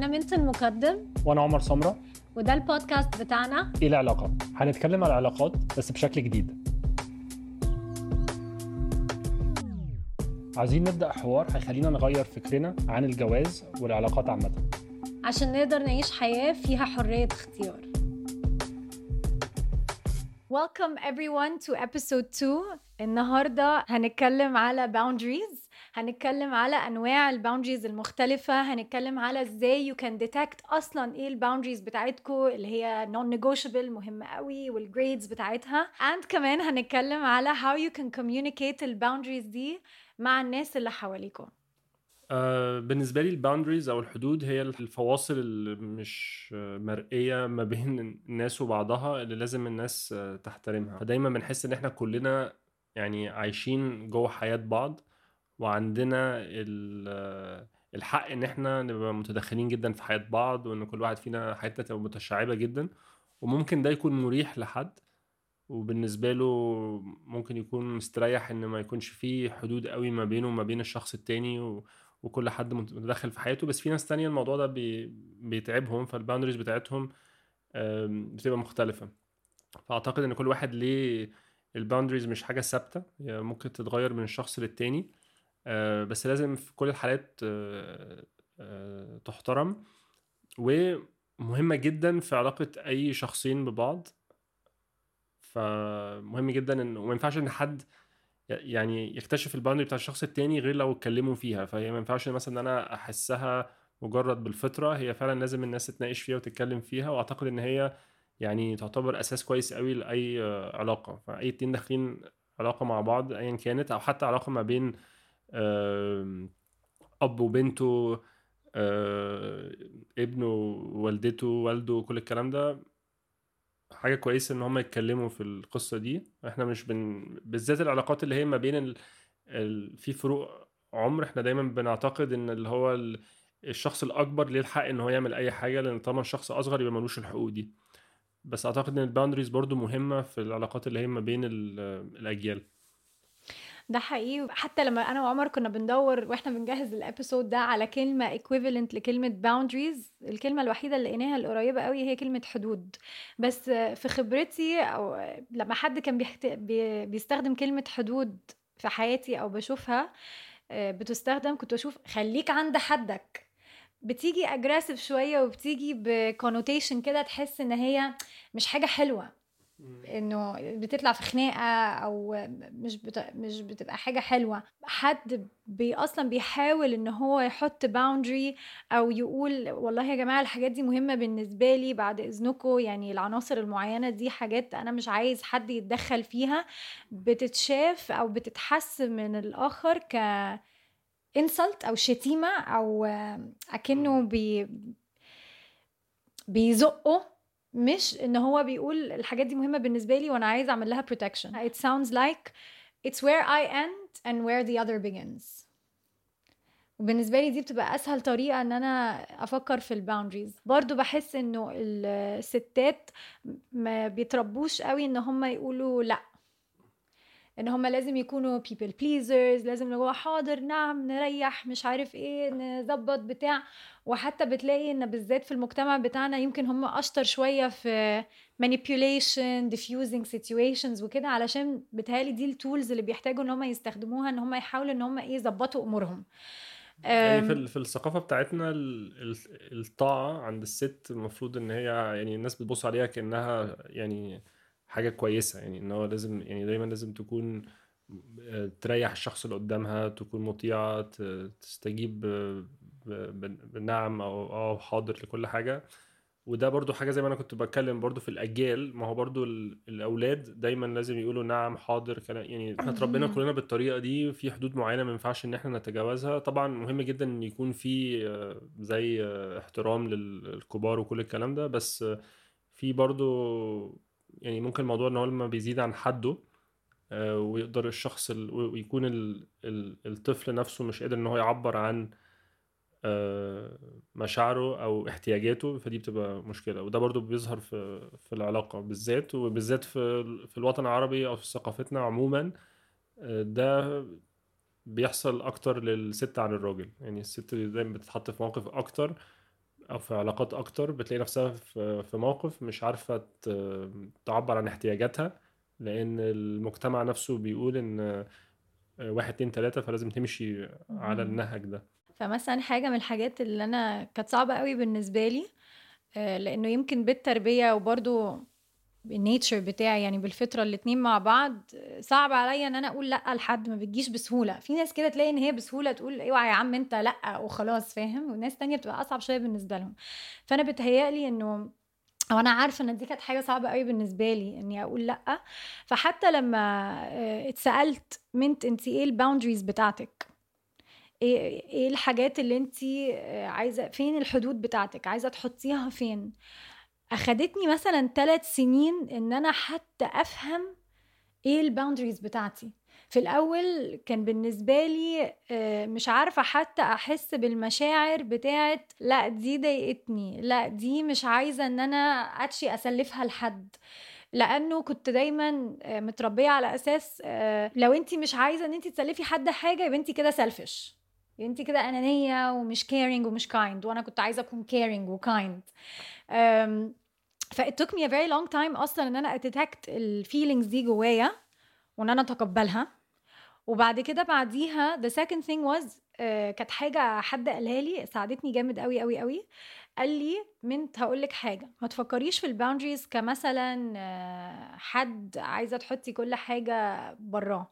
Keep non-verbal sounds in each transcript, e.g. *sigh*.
أنا منت المقدم. وأنا عمر سمرة. وده البودكاست بتاعنا. إيه العلاقات هنتكلم على العلاقات بس بشكل جديد. عايزين نبدأ حوار هيخلينا نغير فكرنا عن الجواز والعلاقات عامة. عشان نقدر نعيش حياة فيها حرية اختيار. Welcome everyone to episode 2 النهاردة هنتكلم على boundaries. هنتكلم على أنواع ال boundaries المختلفة هنتكلم على إزاي you can detect أصلا إيه ال boundaries بتاعتكم اللي هي non-negotiable مهمة قوي وال grades بتاعتها. And كمان هنتكلم على how you can communicate ال boundaries دي مع الناس اللي حواليكم آه، بالنسبة لي ال boundaries أو الحدود هي الفواصل اللي مش مرئية ما بين الناس وبعضها اللي لازم الناس تحترمها. فدايما بنحس إن إحنا كلنا يعني عايشين جوه حياة بعض. وعندنا ال- الحق إن إحنا نبقى متدخلين جدا في حياة بعض وإن كل واحد فينا حياتنا تبقى متشعبة جدا. وممكن ده يكون مريح لحد وبالنسبة له ممكن يكون مستريح إن ما يكونش فيه حدود قوي ما بينه وما بين الشخص التاني و... وكل حد متدخل في حياته. بس في ناس تانية الموضوع ده بي... بيتعبهم فال boundaries بتاعتهم بتبقى مختلفة. فأعتقد إن كل واحد ليه ال boundaries مش حاجة ثابتة هي ممكن تتغير من الشخص للتاني. آه، بس لازم في كل الحالات آه، آه، تحترم. ومهمة جدا في علاقة أي شخصين ببعض. فمهم جدا إن وما ينفعش إن حد يعني يكتشف ال boundary بتاع الشخص التاني غير لو اتكلموا فيها. فهي ما ينفعش مثلا إن أنا أحسها مجرد بالفطرة. هي فعلا لازم الناس تتناقش فيها وتتكلم فيها. وأعتقد إن هي يعني تعتبر أساس كويس قوي لأي علاقة. فأي اتنين داخلين علاقة مع بعض ايا كانت أو حتى علاقة ما بين أب وبنته آه، ابنه ووالدته والده كل الكلام ده. حاجة كويسة إن هما يتكلموا في القصة دي. إحنا مش بن... بالذات العلاقات اللي هي ما بين ال... ال... في فروق عمر. إحنا دايما بنعتقد إن اللي هو ال... الشخص الأكبر ليه الحق إن هو يعمل أي حاجة لأن طالما الشخص أصغر يبقى ملوش الحقوق دي. بس أعتقد إن ال boundaries برضو مهمة في العلاقات اللي هي ما بين ال... الأجيال. ده حقيقي. حتى لما أنا وعمر كنا بندور وإحنا بنجهز ال episode ده على كلمة equivalent لكلمة boundaries الكلمة الوحيدة اللي لقيناها القريبة قوي هي كلمة حدود. بس في خبرتي أو لما حد كان بيحت... بي... بيستخدم كلمة حدود في حياتي أو بشوفها آه، بتستخدم كنت بشوف خليك عند حدك. بتيجي aggressive شوية وبتيجي ب connotation كده تحس إن هي مش حاجة حلوة. إنه بتطلع في خناقة أو مش بت... مش بتبقى حاجة حلوة. حد بي أصلا بيحاول إن هو يحط boundary أو يقول والله يا جماعة الحاجات دي مهمة بالنسبة لي بعد إذنكم يعني العناصر المعينة دي حاجات أنا مش عايز حد يتدخل فيها. بتتشاف أو بتتحس من الآخر ك insult أو شتيمة أو أكنه بي بيزقه مش إن هو بيقول الحاجات دي مهمة بالنسبة لي وأنا عايز أعمل لها protection. It sounds like it's where I end and where the other begins. وبالنسبة لي دي بتبقى أسهل طريقة إن أنا أفكر في ال boundaries برضو بحس إنه الستات ما بيتربوش قوي إن هم يقولوا لأ. إن هم لازم يكونوا people pleasers لازم اللي هو حاضر نعم نريح مش عارف إيه نظبط بتاع. وحتى بتلاقي إن بالذات في المجتمع بتاعنا يمكن هم أشطر شوية في manipulation diffusing situations وكده علشان بتهيألي دي التولز اللي بيحتاجوا إن هم يستخدموها إن هم يحاولوا إن هم إيه يظبطوا أمورهم. يعني في, في الثقافة بتاعتنا ال- ال- الطاعة عند الست المفروض إن هي يعني الناس بتبص عليها كأنها يعني حاجة كويسة يعني إن هو لازم يعني دايما لازم تكون آه، تريح الشخص اللي قدامها تكون مطيعة ت- تستجيب بنعم أو أو حاضر لكل حاجة. وده برضو حاجة زي ما أنا كنت بتكلم برضو في الأجيال. ما هو برضو ال- الأولاد دايما لازم يقولوا نعم حاضر كلام. يعني إحنا اتربينا. *laughs* كلنا بالطريقة دي. في حدود معينة ما ينفعش إن إحنا نتجاوزها. طبعا مهم جدا إن يكون في آه، زي آه، احترام للكبار وكل الكلام ده. بس في برضو يعني ممكن الموضوع إن هو لما بيزيد عن حده آه، ويقدر الشخص ال- ويكون ال- ال- الطفل نفسه مش قادر إن هو يعبر عن مشاعره أو احتياجاته فدي بتبقى مشكلة. وده برضو بيظهر في في العلاقة بالذات وبالذات في في الوطن العربي أو في ثقافتنا عموما آه، ده بيحصل أكتر للست عن الراجل. يعني الست دايما بتتحط في موقف أكتر أو في علاقات أكتر بتلاقي نفسها في موقف مش عارفة تعبر عن احتياجاتها لأن المجتمع نفسه بيقول إن آه، واحد اتنين تلاتة فلازم تمشي على. النهج ده. فمثلا حاجة من الحاجات اللي أنا كانت صعبة قوي بالنسبة لي آه، لأنه يمكن بالتربية وبرضو بالنيتشر بتاعي يعني بالفطرة الاتنين مع بعض صعب عليا إن أنا أقول لأ لحد ما بتجيش بسهولة. في ناس كده تلاقي إن هي بسهولة تقول أوعى يا عم أنت لأ وخلاص فاهم؟ وناس تانية بتبقى أصعب شوية بالنسبة لهم. فأنا بتهيألي إنه أو أنا عارفة إن دي كانت حاجة صعبة قوي بالنسبة لي إني أقول لأ. فحتى لما آه، اتسألت منت أنت إيه ال boundaries بتاعتك؟ إيه إيه الحاجات اللي انت عايزة فين الحدود بتاعتك؟ عايزة تحطيها فين؟ أخدتني مثلا ثلاث سنين إن أنا حتى أفهم إيه ال boundaries بتاعتي. في الأول كان بالنسبة لي آه، مش عارفة حتى أحس بالمشاعر بتاعت لا دي ضايقتني لا دي مش عايزة إن أنا أتشي أسلفها لحد. لأنه كنت دايما آه، متربية على أساس آه، لو انت مش عايزة إن انت تسلفي حد حاجة يبقى انت كده selfish انت كده أنانية ومش caring ومش kind وأنا كنت عايزة أكون caring و kind took me a very long time أصلا إن أنا أ detect ال feelings دي جوايا وإن أنا أتقبلها. وبعد كده بعديها the second thing was آه، كانت حاجة حد قالها لي ساعدتني جامد قوي قوي قوي قال لي منت هقول لك حاجة. ما تفكريش في ال boundaries كمثلا آه، حد عايزة تحطي كل حاجة براه.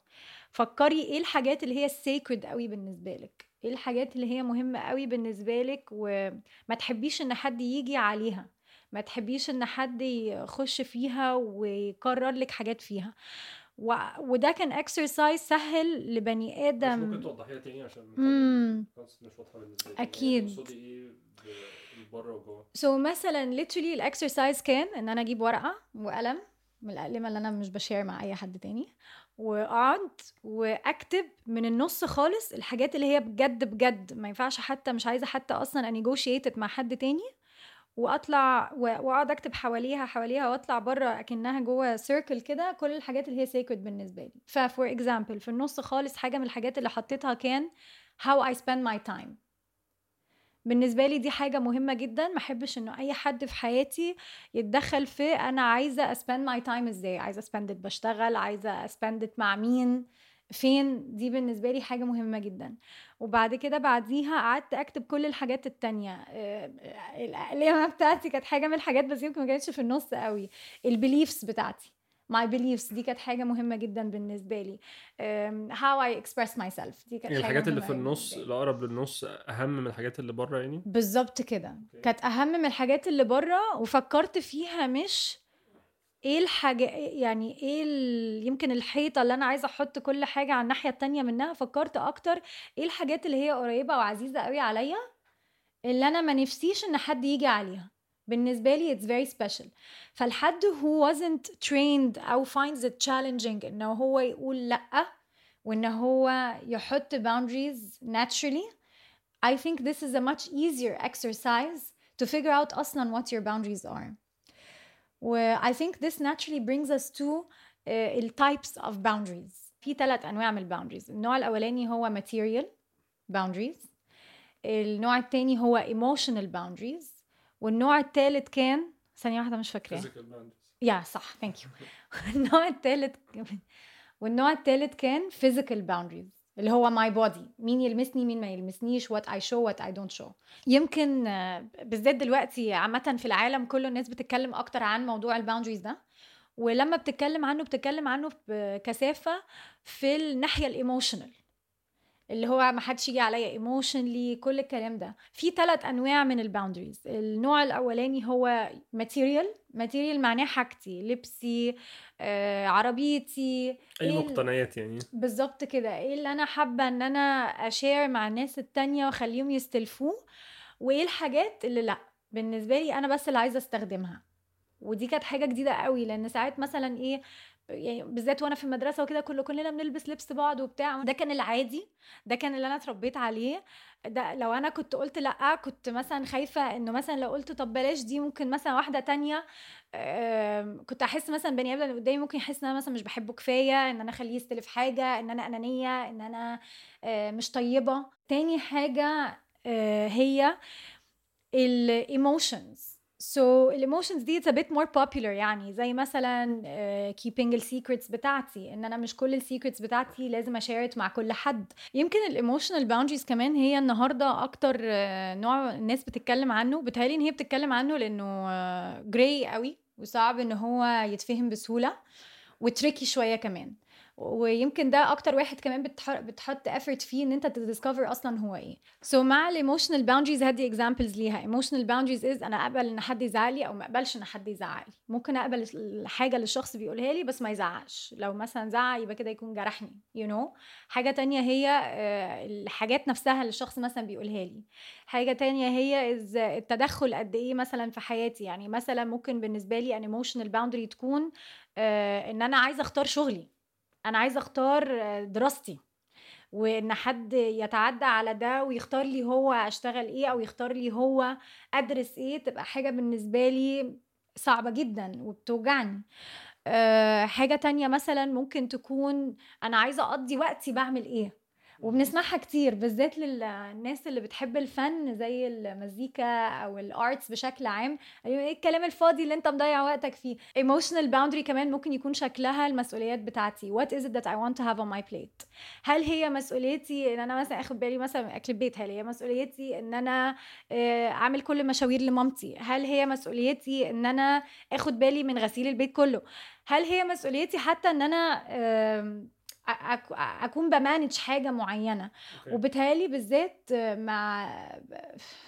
فكري إيه الحاجات اللي هي sacred قوي بالنسبة لك. إيه الحاجات اللي هي مهمة قوي بالنسبة لك وما تحبيش إن حد يجي عليها؟ ما تحبيش إن حد يخش فيها ويقرر لك حاجات فيها؟ و... وده كان exercise سهل لبني مش آدم ممكن توضحيها تاني عشان امم مش واضحة بالنسبة لي. أكيد. تقصدي إيه بره وجوه. so مثلا literally ال exercise كان إن أنا أجيب ورقة وقلم من الاقلمه اللي أنا مش ب share مع أي حد تاني. وأقعد وأكتب من النص خالص الحاجات اللي هي بجد بجد. ما ينفعش حتى مش عايزة حتى أصلا أ negotiate مع حد تاني. وأطلع وأقعد أكتب حواليها حواليها وأطلع بره أكنها جوه circle كده كل الحاجات اللي هي secret بالنسبة لي. ف for example في النص خالص حاجة من الحاجات اللي حطيتها كان how I spend my time. بالنسبة لي دي حاجة مهمة جدا ما أحبش إنه أي حد في حياتي يتدخل في أنا عايزة أ spend my time إزاي؟ عايزة أ spend بشتغل؟ عايزة أ spend مع مين؟ فين؟ دي بالنسبة لي حاجة مهمة جدا. وبعد كده بعديها قعدت أكتب كل الحاجات التانية. آه، الاقلمه بتاعتي كانت حاجة من الحاجات بس يمكن ما كانتش في النص قوي. ال beliefs بتاعتي. My beliefs دي كانت حاجة مهمة جدا بالنسبة لي. how I express myself دي كانت يعني الحاجات اللي في النص. الأقرب للنص أهم من الحاجات اللي بره يعني؟ بالظبط كده. أوكي. كانت أهم من الحاجات اللي بره وفكرت فيها مش إيه الحاجة يعني إيه ال... يمكن الحيطة اللي أنا عايزة أحط كل حاجة على الناحية التانية منها. فكرت أكتر إيه الحاجات اللي هي قريبة وعزيزة قوي عليا اللي أنا ما نفسيش إن حد يجي عليها. بالنسبة لي it's very special فالحد who wasn't trained أو finds it challenging انه هو يقول لا وان هو يحط boundaries naturally I think this is a much easier exercise to figure out أصلا what your boundaries are و I think this naturally brings us to uh, types of boundaries في ثلاث انواع من الباوندريز النوع الاولاني هو material boundaries النوع الثاني هو emotional boundaries والنوع الثالث كان ثانية واحدة مش boundaries. yeah صح. thank you *laughs* النوع الثالث والنوع الثالث كان physical boundaries اللي هو my body. مين يلمسني مين ما يلمسنيش what I show what I don't show. يمكن بالذات دلوقتي عامة في العالم كله الناس بتتكلم أكتر عن موضوع ال boundaries ده. ولما بتتكلم عنه بتتكلم عنه بكثافة في الناحية ال emotional اللي هو ما حدش يجي عليا emotionally كل الكلام ده. في ثلاث أنواع من ال boundaries النوع الأولاني هو material material معناه حاجتي لبسي آه، عربيتي أي إيه ال- مقتنيات يعني. بالظبط كده. إيه اللي أنا حابة إن أنا اشير مع الناس التانية وأخليهم يستلفوه وإيه الحاجات اللي لأ. بالنسبة لي أنا بس اللي عايزة أستخدمها. ودي كانت حاجة جديدة قوي لأن ساعات مثلا إيه يعني بالذات وأنا في المدرسة وكده كل كلنا بنلبس لبس بعض وبتاع. ده كان العادي ده كان اللي أنا اتربيت عليه. ده لو أنا كنت قلت لأ كنت مثلا خايفة إنه مثلا لو قلت طب بلاش دي ممكن مثلا واحدة تانية آم، كنت أحس مثلا بني آدم اللي قدامي ممكن يحس إن أنا مثلا مش بحبه كفاية إن أنا أخليه يستلف حاجة إن أنا أنانية إن أنا آه، مش طيبة. تاني حاجة آه، هي ال emotions So ال emotions دي a bit more popular يعني زي مثلا uh, keeping ال secrets بتاعتي إن أنا مش كل ال secrets بتاعتي لازم اشارك مع كل حد. يمكن ال emotional boundaries كمان هي النهارده أكتر uh, نوع الناس بتتكلم عنه. بتهيألي إن هي بتتكلم عنه لأنه grey uh, قوي وصعب إن هو يتفهم بسهولة و tricky شوية كمان. ويمكن ده أكتر واحد كمان بتحط effort فيه إن أنت ت discover أصلا هو إيه. so مع ال emotional boundaries هدي examples ليها. emotional boundaries is أنا أقبل إن حد يزعق لي أو ما أقبلش إن حد يزعق لي ممكن أقبل الحاجة اللي الشخص بيقولها لي بس ما يزعقش لو مثلا زعق يبقى كده يكون جرحني you know. حاجة تانية هي الحاجات نفسها اللي الشخص مثلا بيقولها لي. حاجة تانية هي is التدخل قد إيه مثلا في حياتي. يعني مثلا ممكن بالنسبة لي ان emotional boundary تكون إن أنا عايزة أختار شغلي. أنا عايزة أختار دراستي وإن حد يتعدى على ده ويختار لي هو أشتغل إيه أو يختار لي هو أدرس إيه تبقى حاجة بالنسبة لي صعبة جدا وبتوجعني. أه حاجة تانية مثلا ممكن تكون أنا عايزة أقضي وقتي بعمل إيه؟ وبنسمعها كتير بالذات للناس اللي بتحب الفن زي المزيكا أو الارتس بشكل عام. إيه الكلام الفاضي اللي أنت مضيع وقتك فيه؟ emotional boundary كمان ممكن يكون شكلها المسؤوليات بتاعتي. Is it that I want to have on my plate هل هي مسؤوليتي إن أنا مثلا آخد بالي مثلا من أكل البيت؟ هل هي مسؤوليتي إن أنا أعمل كل مشاوير لمامتي؟ هل هي مسؤوليتي إن أنا آخد بالي من غسيل البيت كله؟ هل هي مسؤوليتي حتى إن أنا أكون ب manage حاجة معينة. وبالتالي بالذات مع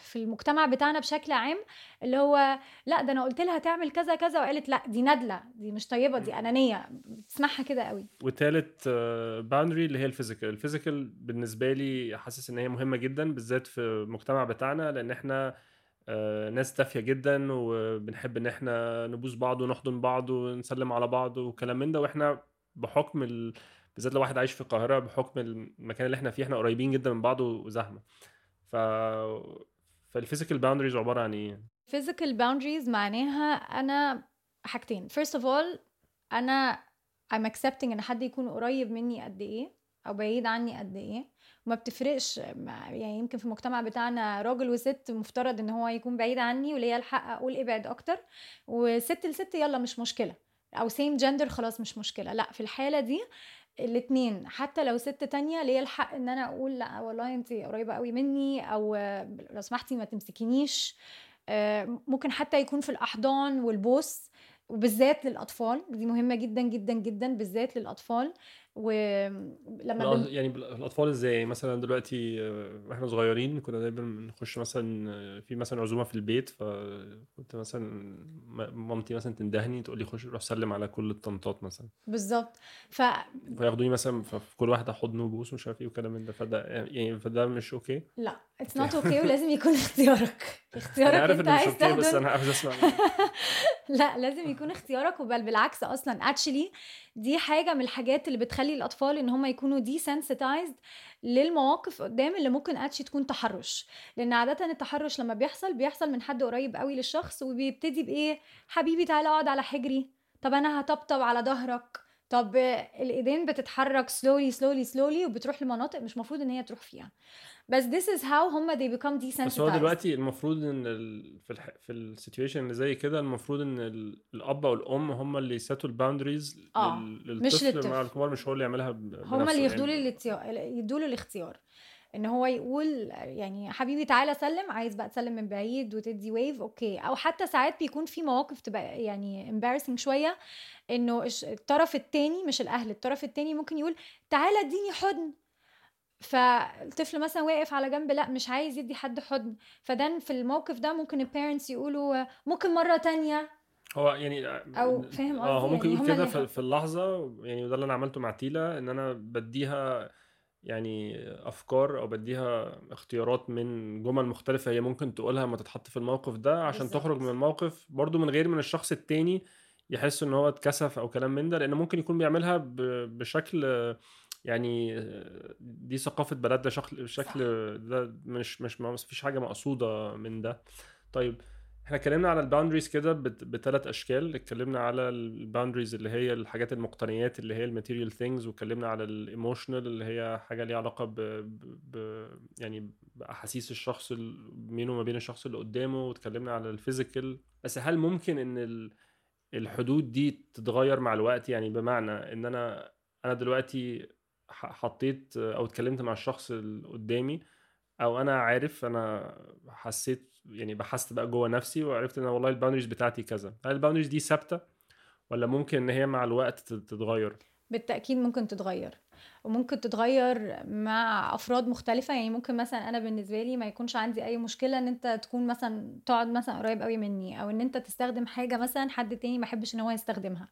في المجتمع بتاعنا بشكل عام اللي هو لأ ده أنا قلت لها تعمل كذا كذا وقالت لأ دي ندلة دي مش طيبة دي أنانية. بتسمعها كده قوي. وتالت boundary اللي هي ال physical ال physical بالنسبة لي حاسس إن هي مهمة جدا بالذات في المجتمع بتاعنا لأن إحنا ناس دافية جدا وبنحب إن إحنا نبوس بعض ونحضن بعض ونسلم على بعض وكلام من ده. وإحنا بحكم ال... بالذات لو واحد عايش في القاهرة بحكم المكان اللي إحنا فيه إحنا قريبين جدا من بعض وزحمة. ف فال physical boundaries عبارة عن إيه؟ Physical boundaries معناها أنا حاجتين. First of all أنا I'm accepting إن حد يكون قريب مني قد إيه أو بعيد عني قد إيه. وما بتفرقش. يعني يمكن في المجتمع بتاعنا راجل وست مفترض إن هو يكون بعيد عني وليا الحق أقول ابعد أكتر. وست لست يلا مش مشكلة. أو same gender خلاص مش مشكلة. لأ في الحالة دي الاثنين حتى لو ست تانية ليا الحق إن أنا أقول لأ والله أنت قريبة قوي مني أو لو سمحتي ما تمسكينيش. ممكن حتى يكون في الأحضان والبوس وبالذات للأطفال. دي مهمة جدا جدا جدا بالذات للأطفال. ولما بن... يعني الأطفال إزاي؟ مثلا دلوقتي وإحنا صغيرين كنا دايما بنخش مثلا في مثلا عزومة في البيت فكنت مثلا مامتي مثلا تندهني تقول لي خش روح سلم على كل الطنطات مثلا. بالظبط. ف فياخدوني مثلا في كل واحدة حضن وبوس ومش عارف إيه وكلام من ده. فده يعني فده مش okay؟ لا it's not okay. ولازم يكون *laughs* اختيارك. اختيارك أنا عارف أنت عايز بس أنا عاوز أسمع. *laughs* لا لازم يكون اختيارك وبل بالعكس أصلا actually دي حاجة من الحاجات اللي بتخلي الأطفال إن هم يكونوا desensitized للمواقف قدام اللي ممكن اتشي تكون تحرش. لأن عادة التحرش لما بيحصل بيحصل من حد قريب قوي للشخص وبيبتدي بإيه؟ حبيبي تعالى اقعد على حجري. طب أنا هطبطب على ظهرك. طب الإيدين بتتحرك slowly slowly slowly وبتروح لمناطق مش مفروض إن هي تروح فيها بس this is how هم they become desensitized بس هو دلوقتي المفروض إن ال... في الح... في ال situation اللي زي كده المفروض إن ال... الأب أو الأم هم اللي ي set وا ال boundaries آه، لل... مش للطفل للطفل. مع الكبار مش هو اللي يعملها. هم اللي يعني. له الاختيار يدوا له الاختيار إن هو يقول يعني حبيبي تعالى سلم عايز بقى تسلم من بعيد وتدي wave okay. أو حتى ساعات بيكون في مواقف تبقى يعني embarrassing شوية إنه الطرف التاني مش الأهل الطرف التاني ممكن يقول تعالى اديني حضن. فالطفل مثلا واقف على جنب لأ مش عايز يدي حد حضن. فده في الموقف ده ممكن البيرنتس يقولوا ممكن مرة تانية. هو يعني أو فاهم آه هو قصدي؟ ممكن يعني يقول هما كده في, في اللحظة يعني وده اللي أنا عملته مع تيلا إن أنا بديها يعني أفكار أو بديها اختيارات من جمل مختلفة هي ممكن تقولها لما تتحط في الموقف ده عشان بالظبط. تخرج من الموقف برضو من غير من الشخص التاني يحس إن هو اتكسف أو كلام من ده لأن ممكن يكون بيعملها بشكل يعني دي ثقافة بلد ده شكل شكل ده مش مش ما فيش حاجة مقصودة من ده طيب إحنا اتكلمنا على ال boundaries كده بثلاث أشكال. اتكلمنا على ال boundaries اللي هي الحاجات المقتنيات اللي هي ال material things واتكلمنا على ال emotional اللي هي حاجة ليها علاقة ب, ب... يعني بأحاسيس الشخص بينه وما بين الشخص اللي قدامه. واتكلمنا على ال physical بس هل ممكن إن الحدود دي تتغير مع الوقت؟ يعني بمعنى إن أنا أنا دلوقتي حطيت أو اتكلمت مع الشخص اللي قدامي أو أنا عارف أنا حسيت يعني بحثت بقى جوه نفسي وعرفت إن والله ال boundaries بتاعتي كذا. هل ال boundaries دي ثابتة ولا ممكن إن هي مع الوقت تتغير؟ بالتأكيد ممكن تتغير وممكن تتغير مع أفراد مختلفة. يعني ممكن مثلا أنا بالنسبة لي ما يكونش عندي أي مشكلة إن أنت تكون مثلا تقعد مثلا قريب قوي مني أو إن أنت تستخدم حاجة مثلا حد تاني ما يحبش إن هو يستخدمها.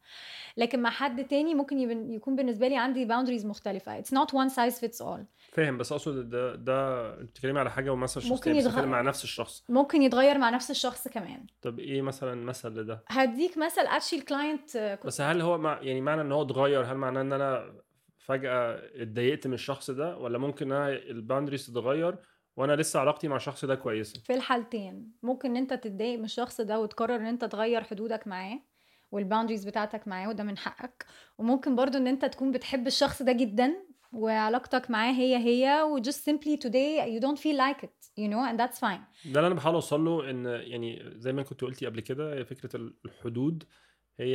لكن مع حد تاني ممكن يكون بالنسبة لي عندي boundaries مختلفة. It's not one size fits all. فاهم بس أقصد ده ده بتتكلمي على حاجة ومثلا شخص ممكن يتغير مع نفس الشخص. ممكن يتغير مع نفس الشخص كمان. طب إيه مثلا مثل لده؟ هديك مثل اتشي ال client بس هل هو مع يعني معنى إن هو اتغير هل معناه إن أنا فجأة اتضايقت من الشخص ده ولا ممكن أنا ال boundaries تتغير وأنا لسه علاقتي مع الشخص ده كويسة؟ في الحالتين. ممكن إن أنت تتضايق من الشخص ده وتقرر إن أنت تغير حدودك معاه والباوندريز بتاعتك معاه وده من حقك. وممكن برضو إن أنت تكون بتحب الشخص ده جدا وعلاقتك معاه هي هي و just simply today you don't feel like it you know and that's fine. ده اللي أنا بحاول أوصل له إن يعني زي ما كنت قلتي قبل كده هي فكرة الحدود هي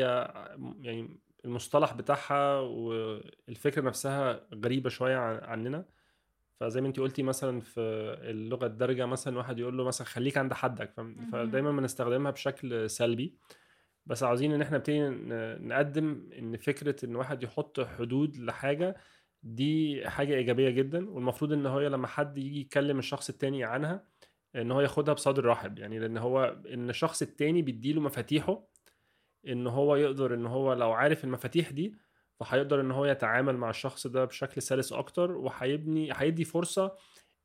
يعني المصطلح بتاعها والفكرة نفسها غريبة شوية عننا. فزي ما أنت قلتي مثلا في اللغة الدارجة مثلا واحد يقول له مثلا خليك عند حدك فدايما بنستخدمها بشكل سلبي. بس عاوزين إن إحنا نبتدي نقدم إن فكرة إن واحد يحط حدود لحاجة دي حاجة إيجابية جدا والمفروض إن هو لما حد يجي يكلم الشخص التاني عنها إن هو ياخدها بصدر رحب يعني لأن هو إن الشخص التاني بيديله مفاتيحه إن هو يقدر إن هو لو عارف المفاتيح دي فهيقدر إن هو يتعامل مع الشخص ده بشكل سلس أكتر وهيبني هيدي فرصة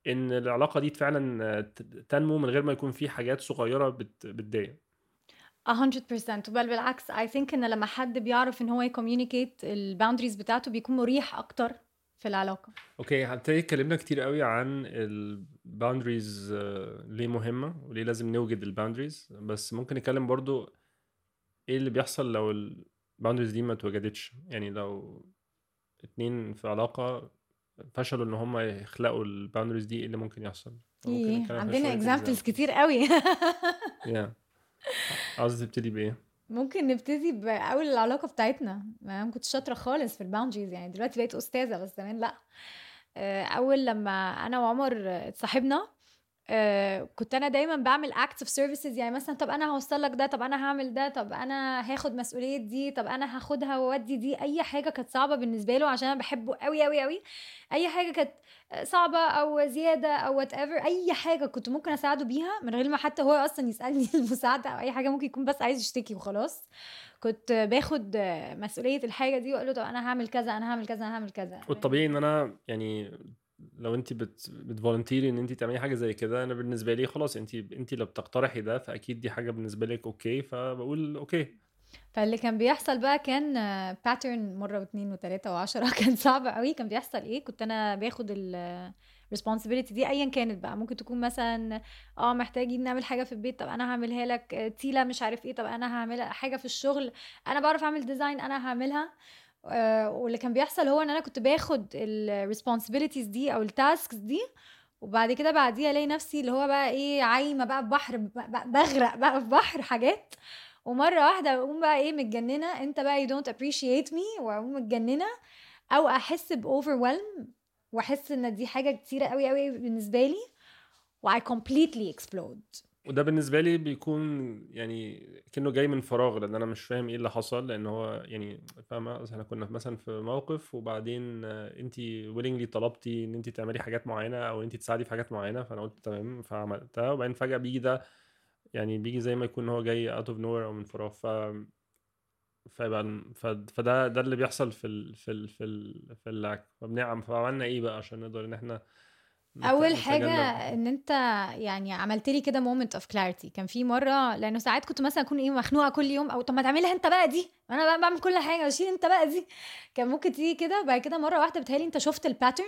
إن العلاقة دي فعلا تنمو من غير ما يكون في حاجات صغيرة بتضايق. 100% بل بالعكس I think إن لما حد بيعرف إن هو ي communicate ال boundaries بتاعته بيكون مريح أكتر. في العلاقة. okay هنبتدي اتكلمنا كتير قوي عن ال boundaries ليه مهمة وليه لازم نوجد ال boundaries بس ممكن نتكلم برضو إيه اللي بيحصل لو ال boundaries دي ما اتوجدتش؟ يعني لو اتنين في علاقة فشلوا إن هم يخلقوا ال boundaries دي إيه اللي ممكن يحصل؟ إيه عندنا examples كتير قوي. *laughs* يا عاوز تبتدي بإيه؟ ممكن نبتدي بأول العلاقة بتاعتنا. ما كنت شاطرة خالص في ال boundaries يعني دلوقتي بقيت أستاذة بس زمان لأ. أول لما أنا وعمر اتصاحبنا آه، كنت أنا دايما بعمل acts of services يعني مثلا طب أنا هوصل لك ده طب أنا هعمل ده طب أنا هاخد مسؤولية دي طب أنا هاخدها وأودي دي. أي حاجة كانت صعبة بالنسبة له عشان أنا بحبه قوي قوي قوي أي حاجة كانت صعبة أو زيادة أو whatever أي حاجة كنت ممكن أساعده بيها من غير ما حتى هو أصلا يسألني *laughs* المساعدة أو أي حاجة ممكن يكون بس عايز يشتكي وخلاص. كنت باخد مسؤولية الحاجة دي وأقول له طب أنا هعمل كذا أنا هعمل كذا أنا هعمل كذا. والطبيعي إن أنا يعني لو انت بت بت volunteer ي ان انت تعملي حاجة زي كده أنا بالنسبة لي خلاص انت انت لو بتقترحي ده فأكيد دي حاجة بالنسبة لك okay فبقول okay فاللي كان بيحصل بقى كان pattern مرة واثنين وثلاثه وعشرة *laughs* كان صعب قوي كان بيحصل إيه؟ كنت أنا باخد ال responsibility دي ايا كانت بقى. ممكن تكون مثلا آه محتاجين نعمل حاجة في البيت طب أنا هعملها لك تيلا مش عارف إيه طب أنا هعملها حاجة في الشغل أنا بعرف أعمل design أنا هعملها. واللي كان بيحصل هو إن أنا كنت باخد ال responsibilities دي أو ال tasks دي وبعد كده بعديها ألاقي نفسي اللي هو بقى إيه عايمة بقى في بحر بغرق بقى في بحر حاجات. ومرة واحدة أقوم بقى إيه متجننة أنت بقى you don't appreciate me وأقوم متجننة أو أحس باوفرويلم وأحس إن دي حاجة كتيرة قوي قوي بالنسبة لي و I completely explode. وده بالنسبة لي بيكون يعني كأنه جاي من فراغ لأن أنا مش فاهم إيه اللي حصل لأن هو يعني فاهمة؟ إحنا كنا مثلا في موقف وبعدين انت ويلنجلي طلبتي إن انت تعملي حاجات معينة أو انت تساعدي في حاجات معينة فأنا قلت تمام فعملتها وبعدين فجأة بيجي ده يعني بيجي زي ما يكون هو جاي out of nowhere أو من فراغ ف فيبقى فده ده اللي بيحصل في ال في ال في ال في ال lack فبنعم فعملنا إيه بقى عشان نقدر إن إحنا أول حاجة إن أنت يعني عملت لي كده moment of clarity كان في مرة لأنه ساعات كنت مثلا أكون إيه مخنوقة كل يوم أو طب ما تعملها أنت بقى دي. أنا بقى بعمل كل حاجة شيل أنت بقى دي. كان ممكن تيجي كده وبعد كده مرة واحدة بتهيألي أنت شفت ال pattern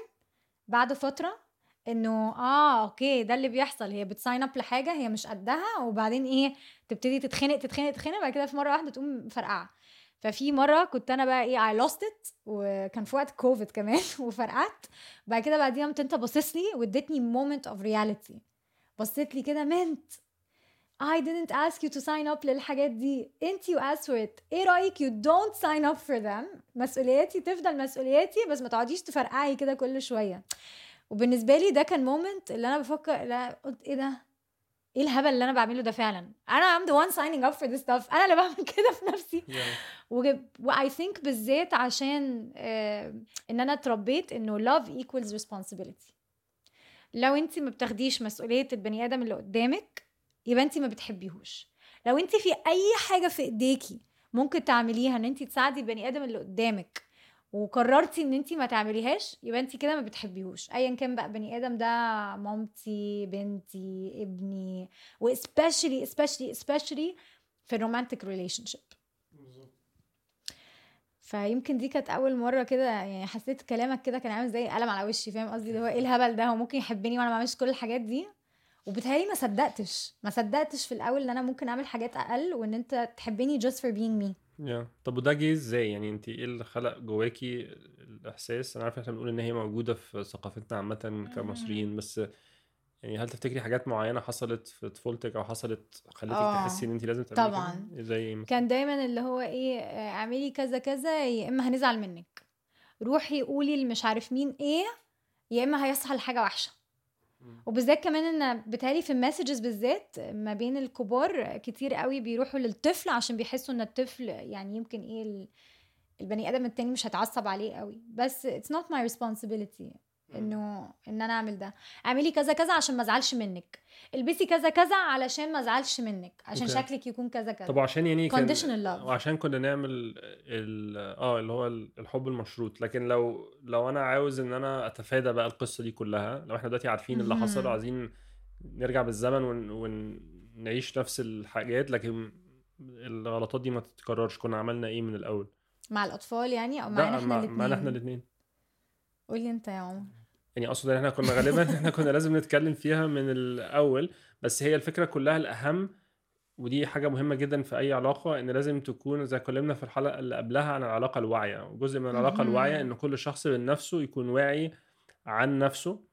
بعد فترة إنه آه okay ده اللي بيحصل. هي بت sign up لحاجة هي مش قدها وبعدين إيه تبتدي تتخنق تتخنق تتخنق بعد كده في مرة واحدة تقوم فرقعة. ففي مرة كنت أنا بقى إيه I lost it وكان في وقت كوفيد كمان *laughs* وفرقعت. بعد كده بعديها قمت أنت باصص لي واديتني moment of reality بصيت لي كده منت I didn't ask you to sign up للحاجات دي. انت you asked for it. إيه رأيك you don't sign up for them مسؤولياتي تفضل مسؤولياتي بس ما تقعديش تفرقعي كده كل شوية. وبالنسبة لي ده كان moment اللي أنا بفكر لا قلت إيه ده؟ إيه الهبل اللي أنا بعمله ده فعلا؟ أنا I'm the one signing up for this stuff. أنا اللي *laughs* بعمل كده في نفسي. و I think بالذات عشان آه إن أنا اتربيت إنه love equals responsibility. لو انت ما بتاخديش مسؤولية البني آدم اللي قدامك يبقى انت ما بتحبيهوش. لو انت في أي حاجة في ايديكي ممكن تعمليها إن انت تساعدي البني آدم اللي قدامك وقررتي إن انت ما تعمليهاش يبقى انت كده ما بتحبيهوش. ايا كان بقى بني آدم ده مامتي بنتي ابني و especially especially especially في ال romantic relationship فيمكن دي كانت أول مرة كده يعني حسيت كلامك كده كان عامل زي قلم على وشي فاهم قصدي؟ اللي هو إيه الهبل ده؟ هو ممكن يحبني وأنا ما بعملش كل الحاجات دي؟ وبتهيألي ما صدقتش ما صدقتش في الأول إن أنا ممكن أعمل حاجات أقل وإن أنت تحبني just for being me. يا طب وده جه إزاي؟ يعني أنت إيه اللي خلق جواكي الإحساس؟ أنا عارف إحنا بنقول إن هي موجودة في ثقافتنا عامة كمصريين بس يعني هل تفتكري حاجات معينة حصلت في طفولتك أو حصلت خلتك آه، تحسي إن أنت لازم تعملي طبعاً. زي مثلا؟ كان دايما اللي هو إيه آه، اعملي كذا كذا يا إما هنزعل منك. روحي قولي اللي مش عارف مين إيه يا إما هيحصل حاجة وحشة. وبالذات كمان إن بتهيألي في المسجز بالذات ما بين الكبار كتير قوي بيروحوا للطفل عشان بيحسوا إن الطفل يعني يمكن إيه ال- البني آدم التاني مش هيتعصب عليه قوي. بس it's not my responsibility. إنه إن أنا أعمل ده. اعملي كذا كذا عشان ما أزعلش منك. البسي كذا كذا علشان ما أزعلش منك. عشان أوكي. شكلك يكون كذا كذا. طب وعشان يعني كان Conditional love. وعشان كنا نعمل ال آه اللي هو الحب المشروط. لكن لو لو أنا عاوز إن أنا أتفادى بقى القصة دي كلها لو إحنا دلوقتي عارفين اللي حصل. وعايزين نرجع بالزمن ون... ونعيش نفس الحاجات لكن الغلطات دي ما تتكررش. كنا عملنا إيه من الأول؟ مع الأطفال يعني؟ أو معانا إحنا الاثنين معانا إحنا الاثنين قولي أنت يا عمر. يعني أقصد إن إحنا كنا غالبا إحنا كنا لازم نتكلم فيها من الأول بس هي الفكرة كلها الأهم ودي حاجة مهمة جدا في أي علاقة إن لازم تكون زي ما اتكلمنا في الحلقة اللي قبلها عن العلاقة الواعية وجزء من العلاقة. الواعية إن كل شخص من نفسه يكون واعي عن نفسه.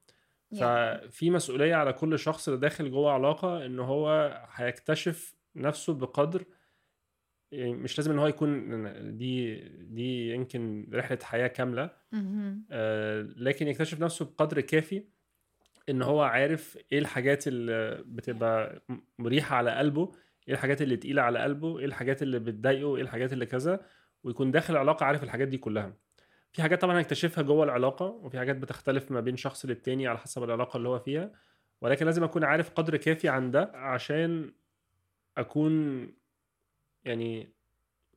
ففي مسؤولية على كل شخص اللي داخل جوه علاقة إن هو هيكتشف نفسه بقدر يعني مش لازم إن هو يكون دي دي يمكن رحلة حياة كاملة. آه، لكن يكتشف نفسه بقدر كافي إن هو عارف إيه الحاجات اللي بتبقى مريحة على قلبه إيه الحاجات اللي تقيلة على قلبه إيه الحاجات اللي بتضايقه إيه الحاجات اللي كذا ويكون داخل العلاقه عارف الحاجات دي كلها. في حاجات طبعا هيكتشفها جوه العلاقة وفي حاجات بتختلف ما بين شخص للتاني على حسب العلاقة اللي هو فيها. ولكن لازم أكون عارف قدر كافي عن ده عشان أكون يعني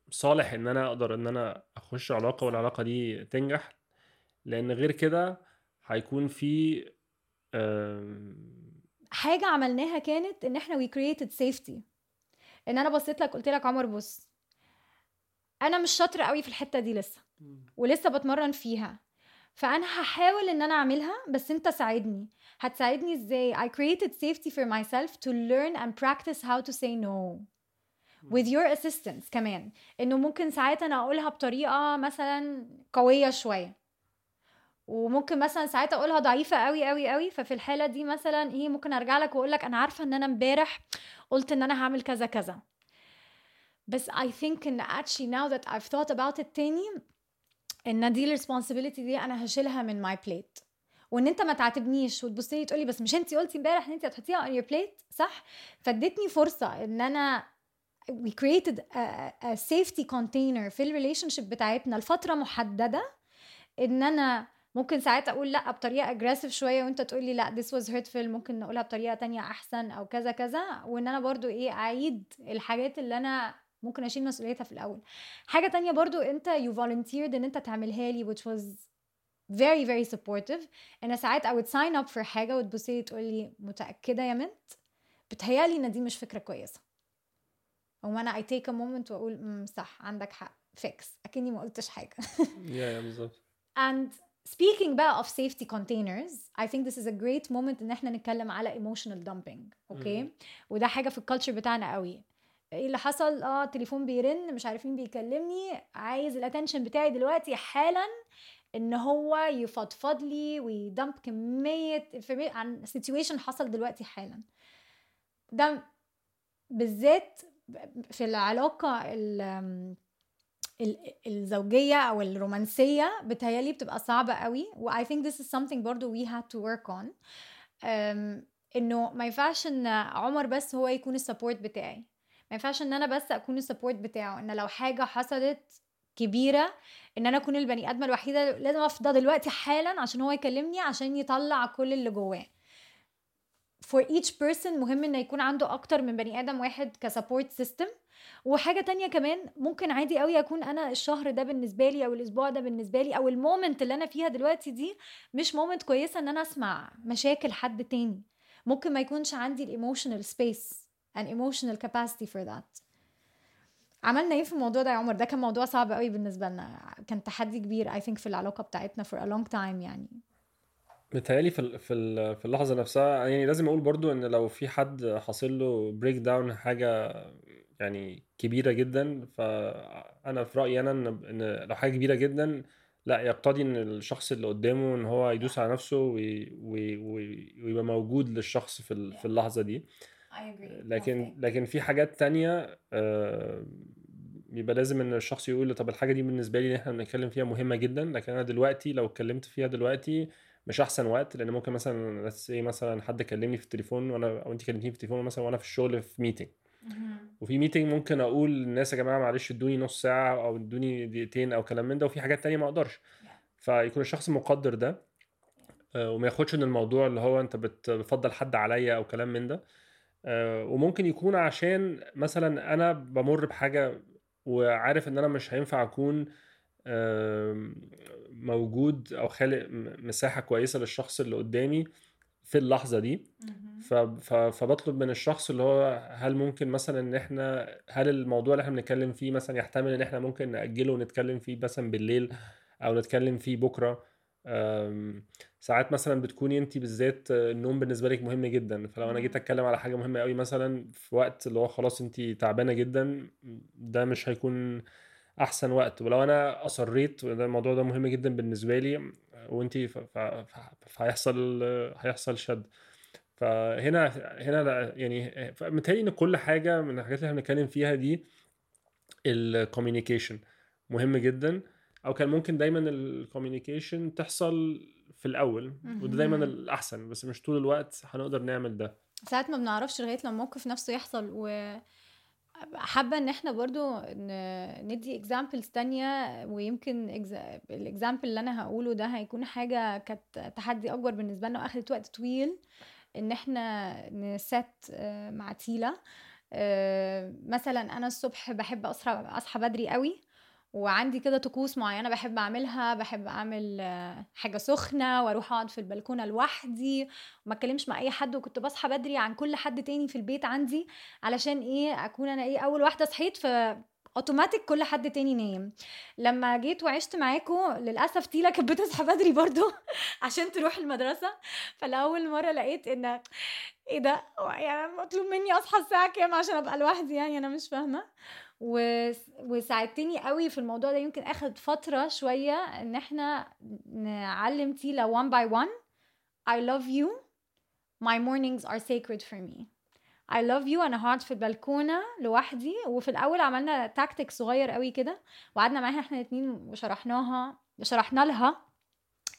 صالح إن أنا أقدر إن أنا أخش علاقة والعلاقة دي تنجح لأن غير كده هيكون في حاجة عملناها كانت إن إحنا we created safety. إن أنا بصيت لك قلت لك عمر بص أنا مش شاطرة قوي في الحتة دي لسه ولسه بتمرن فيها فأنا هحاول إن أنا أعملها بس أنت ساعدني. هتساعدني إزاي؟ I created safety for myself to learn and practice how to say no. With your assistance كمان إنه ممكن ساعات أنا أقولها بطريقة مثلا قوية شوية. وممكن مثلا ساعات أقولها ضعيفة قوي قوي قوي ففي الحالة دي مثلا إيه ممكن أرجع لك وأقول لك أنا عارفة إن أنا امبارح قلت إن أنا هعمل كذا كذا. بس I think إن actually now that I've thought about it تاني إن دي responsibility دي أنا هشيلها من my plate. وإن أنت ما تعاتبنيش وتبص لي تقولي بس مش انت قلتي امبارح إن انت هتحطيها on your plate صح؟ فادتني فرصة إن أنا we created a, a safety container في ال relationship بتاعتنا لفترة محددة إن أنا ممكن ساعات أقول لأ بطريقة aggressive شوية وأنت تقول لي لأ this was hurtful ممكن نقولها بطريقة تانية أحسن أو كذا كذا وإن أنا برضو إيه أعيد الحاجات اللي أنا ممكن أشيل مسؤوليتها في الأول. حاجة تانية برضو أنت you volunteered إن أنت تعملها لي which was very very supportive. أنا ساعات I would sign up for حاجة وتبصي تقول لي متأكدة يا منت؟ بتهيألي إن دي مش فكرة كويسة. أو أنا I take a moment واقول "مم، صح عندك حق fix. أكني ما قلتش حاجة. *laughs* يا يا بالظبط. And speaking بقى of safety containers I think this is a great moment إن إحنا نتكلم على emotional dumping okay مم. وده حاجة في ال culture بتاعنا قوي. إيه اللي حصل؟ آه التليفون بيرن مش عارف مين بيكلمني. عايز ال attention بتاعي دلوقتي حالا إن هو يفضفض لي وي dump كمية عن situation حصل دلوقتي حالا. ده بالذات في العلاقة ال- ال- الزوجية أو الرومانسية بتهيألي بتبقى صعبة قوي. و I think this is something برضو we had to work on. إنه ما ينفعش إن عمر بس هو يكون ال support بتاعي. ما ينفعش إن أنا بس أكون ال support بتاعه. إن لو حاجة حصلت كبيرة إن أنا أكون البني آدمة الوحيدة لازم أفضى دلوقتي حالا عشان هو يكلمني عشان يطلع كل اللي جواه. For each person مهم ان يكون عنده أكتر من بني آدم واحد ك support system وحاجة تانية كمان ممكن عادي قوي أكون أنا الشهر ده بالنسبة لي أو الأسبوع ده بالنسبة لي أو ال moment اللي أنا فيها دلوقتي دي مش moment كويسة إن أنا أسمع مشاكل حد تاني. ممكن ما يكونش عندي ال emotional space and emotional capacity for that. عملنا إيه في الموضوع ده يا عمر؟ ده كان موضوع صعب قوي بالنسبة لنا. كان تحدي كبير I think في العلاقة بتاعتنا for a long time يعني. متهيألي في في في اللحظة نفسها يعني لازم أقول برضو إن لو في حد حاصل له breakdown حاجة يعني كبيرة جدا فأنا في رأيي أنا إن إن لو حاجة كبيرة جدا لأ يقتضي إن الشخص اللي قدامه إن هو يدوس على نفسه وي- وي- وي- ويبقى موجود للشخص في في اللحظة دي. لكن لكن في حاجات تانية آه، بيبقى لازم إن الشخص يقول طب الحاجة دي بالنسبة لي اللي إحنا بنتكلم فيها مهمة جدا لكن أنا دلوقتي لو اتكلمت فيها دلوقتي مش أحسن وقت لأن ممكن مثلا say مثلا حد كلمني في التليفون وأنا أو انت كلمتيني في التليفون مثلا وأنا في الشغل في meeting وفي meeting ممكن أقول للناس يا جماعة معلش ادوني نص ساعة أو ادوني دقيقتين أو كلام من ده وفي حاجات تانية ما أقدرش. فيكون الشخص مقدر ده آه، وما ياخدش ان الموضوع اللي هو أنت بت- بتفضل حد عليا أو كلام من ده. آه، وممكن يكون عشان مثلا أنا بمر بحاجة وعارف إن أنا مش هينفع أكون موجود أو خالق مساحة كويسة للشخص اللي قدامي في اللحظة دي. فبطلب من الشخص اللي هو هل ممكن مثلا إن إحنا هل الموضوع اللي إحنا بنتكلم فيه مثلا يحتمل إن إحنا ممكن نأجله ونتكلم فيه مثلا بالليل أو نتكلم فيه بكرة؟ ساعات مثلا بتكوني انت بالذات النوم بالنسبة لك مهم جدا. فلو أنا جيت أتكلم على حاجة مهمة قوي مثلا في وقت اللي هو خلاص انت تعبانة جدا ده مش هيكون أحسن وقت. ولو أنا أصريت وده الموضوع ده مهم جدا بالنسبة لي وانت فهيحصل هيحصل شد. فهنا هنا يعني متهيألي إن كل حاجة من الحاجات اللي إحنا بنتكلم فيها دي ال communication مهم جدا. أو كان ممكن دايما ال communication تحصل في الأول وده دايما. الأحسن بس مش طول الوقت هنقدر نعمل ده. ساعات ما بنعرفش لغاية لما الموقف نفسه يحصل و حابة إن إحنا برضو ندي examples تانية ويمكن ال example اللي أنا هقوله ده هيكون حاجة كانت تحدي أكبر بالنسبة لنا وأخدت وقت طويل إن إحنا نset آه، مع تيلا. آه، مثلا أنا الصبح بحب أصحى أصحى بدري قوي. وعندي كده طقوس معينة بحب أعملها بحب أعمل آه، حاجة سخنة وأروح أقعد في البلكونة لوحدي. وما أتكلمش مع أي حد وكنت بصحى بدري عن كل حد تاني في البيت عندي علشان إيه أكون أنا إيه أول واحدة صحيت ف اوتوماتيك كل حد تاني نايم لما جيت وعشت معاكم للأسف تيلا كانت بتصحى بدري برضو *laughs* عشان تروح المدرسة. فلأول مرة لقيت إن إيه ده يعني مطلوب مني أصحى الساعة كام عشان أبقى لوحدي يعني؟ أنا مش فاهمة. وساعدتني قوي في الموضوع ده. يمكن آخد فترة شوية إن إحنا نعلم تيلا one by one. I love you. My mornings are sacred for me. I love you. أنا هقعد في البلكونة لوحدي. وفي الأول عملنا تاكتيك صغير قوي كده. وقعدنا معاها إحنا الاتنين وشرحناها شرحنا لها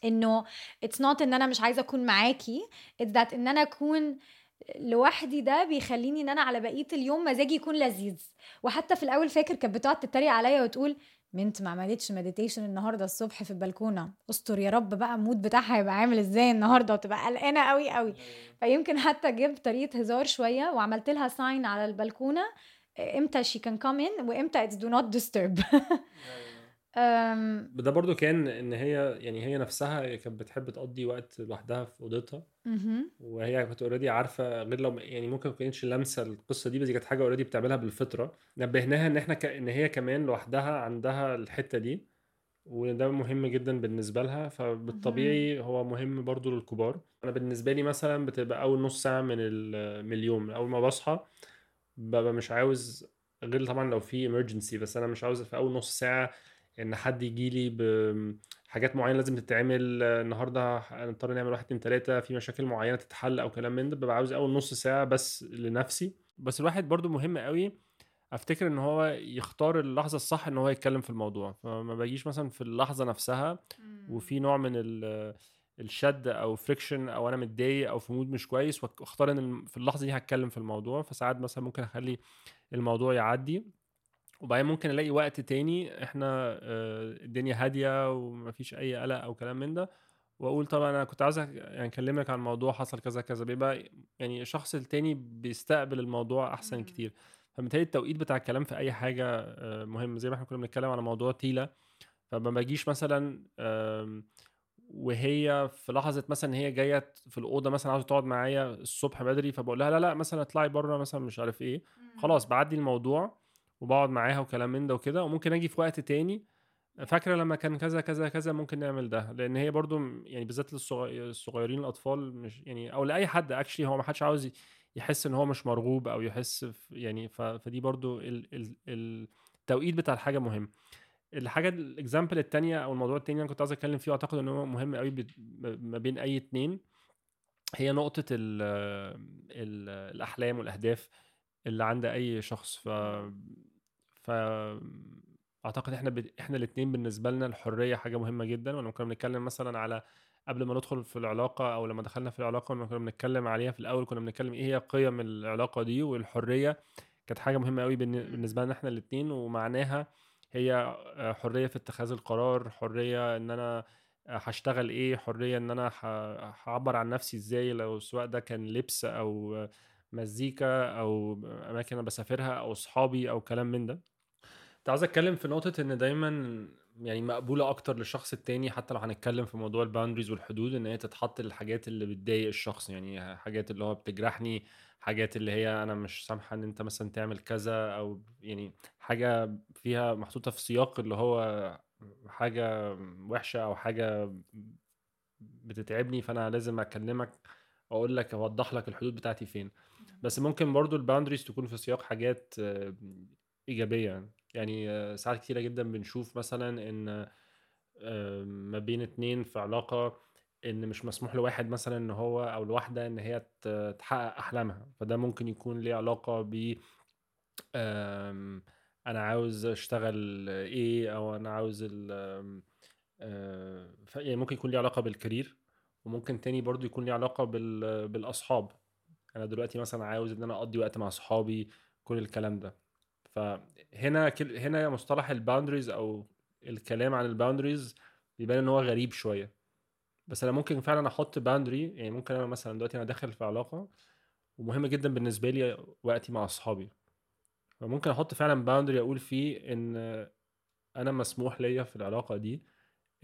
إنه it's not إن أنا مش عايزة أكون معاكي. It's that إن أنا أكون لوحدي ده بيخليني إن أنا على بقية اليوم مزاجي يكون لذيذ. وحتى في الأول فاكر كانت بتقعد تتريق عليا وتقول بنت ما عملتش meditation النهارده الصبح في البلكونة. استر يا رب بقى ال mood بتاعها هيبقى عامل إزاي النهارده وتبقى قلقانة قوي قوي فيمكن حتى جبت طريقة هزار شوية وعملت لها sign على البلكونة إمتى she can come in وإمتى it's do not disturb. *laughs* أم، ده برضو كان إن هي يعني هي نفسها كانت بتحب تقضي وقت لوحدها في أوضتها. وهي كانت already عارفة غير لو يعني ممكن ما كانتش لامسه القصة دي بس دي كانت حاجة already بتعملها بالفطرة. نبهناها إن إحنا ك... إن هي كمان لوحدها عندها الحتة دي وده مهم جدا بالنسبة لها. فبالطبيعي هو مهم برضو للكبار. أنا بالنسبة لي مثلا بتبقى أول نص ساعة من ال- من اليوم أول ما بصحى ببقى مش عاوز غير طبعا لو في emergency بس أنا مش عاوز في أول نص ساعة إن حد يجي لي بحاجات معينة لازم تتعمل النهاردة هنضطر نعمل واحد اتنين تلاتة في مشاكل معينة تتحل أو كلام من ده ببقى عاوز أول نص ساعة بس لنفسي. بس الواحد برضو مهم قوي أفتكر إن هو يختار اللحظة الصح إن هو يتكلم في الموضوع. فما باجيش مثلا في اللحظة نفسها وفي نوع من ال- الشد أو friction أو أنا متضايق أو في mood مش كويس واختار إن في اللحظة دي هتكلم في الموضوع. فساعات مثلا ممكن أخلي الموضوع يعدي. وبعدين ممكن ألاقي وقت تاني إحنا آه، الدنيا هادية ومفيش أي قلق أو كلام من ده وأقول طبعا أنا كنت عاوز أك- يعني أكلمك عن موضوع حصل كذا كذا بيبقى يعني الشخص التاني بيستقبل الموضوع أحسن مم. كتير فبالتالي التوقيت بتاع الكلام في أي حاجة آه، مهم زي ما إحنا كنا بنتكلم على موضوع تيلا فما باجيش مثلا وهي في لحظة مثلا هي جاية في الأوضة مثلا عاوزة تقعد معايا الصبح بدري فبقول لها لا لا مثلا اطلعي بره مثلا مش عارف إيه خلاص بعدي الموضوع وبقعد معاها وكلام من ده وكده وممكن آجي في وقت تاني فاكرة لما كان كذا كذا كذا ممكن نعمل ده لأن هي برضو يعني بالذات للصغيرين الأطفال مش يعني أو لأي حد actually هو ما حدش عاوز يحس إن هو مش مرغوب أو يحس يعني فدي برضو ال ال ال التوقيت بتاع الحاجة مهم. الحاجة ال example التانية أو الموضوع التاني أنا كنت عايز أتكلم فيه وأعتقد إن هو مهم قوي ما بين أي اتنين هي نقطة ال ال الأحلام والأهداف اللي عند أي شخص. ف ف أعتقد إحنا ب... إحنا الاثنين بالنسبة لنا الحرية حاجة مهمة جدا ولما كنا بنتكلم مثلا على قبل ما ندخل في العلاقة أو لما دخلنا في العلاقة لما كنا بنتكلم عليها في الأول كنا بنتكلم إيه هي قيم العلاقة دي والحرية كانت حاجة مهمة قوي بالن- بالنسبة لنا إحنا الاثنين ومعناها هي آه، حرية في اتخاذ القرار حرية إن أنا آه، هشتغل إيه حرية إن أنا هعبر عن نفسي إزاي لو سواء ده كان لبس أو مزيكا أو أماكن أنا بسافرها أو أصحابي أو كلام من ده. كنت عاوز أتكلم في نقطة إن دايما يعني مقبولة أكتر للشخص التاني حتى لو هنتكلم في موضوع الباوندريز والحدود إن هي تتحط للحاجات اللي بتضايق الشخص. يعني حاجات اللي هو بتجرحني حاجات اللي هي أنا مش سامحة إن أنت مثلا تعمل كذا أو يعني حاجة فيها محطوطة في سياق اللي هو حاجة وحشة أو حاجة بتتعبني فأنا لازم أكلمك أقول لك أوضح لك الحدود بتاعتي فين. بس ممكن برضو الباوندريز تكون في سياق حاجات إيجابية يعني. آه، ساعات كتيرة جدا بنشوف مثلا إن آه، ما بين اتنين في علاقة إن مش مسموح لواحد مثلا إن هو أو لواحده إن هي تحقق أحلامها. فده ممكن يكون ليه علاقة ب أنا عاوز أشتغل إيه أو أنا عاوز ال آه، يعني ممكن يكون ليه علاقة بال career وممكن تاني برضو يكون ليه علاقة بال- بالأصحاب. أنا دلوقتي مثلا عاوز إن أنا أقضي وقت مع أصحابي كل الكلام ده. فهنا كل هنا مصطلح ال boundaries أو الكلام عن ال boundaries بيبان إن هو غريب شوية. بس أنا ممكن فعلا أحط boundary يعني ممكن أنا مثلا دلوقتي أنا داخل في علاقة ومهم جدا بالنسبة لي وقتي مع أصحابي. فممكن أحط فعلا boundary أقول فيه إن أنا مسموح ليا في العلاقة دي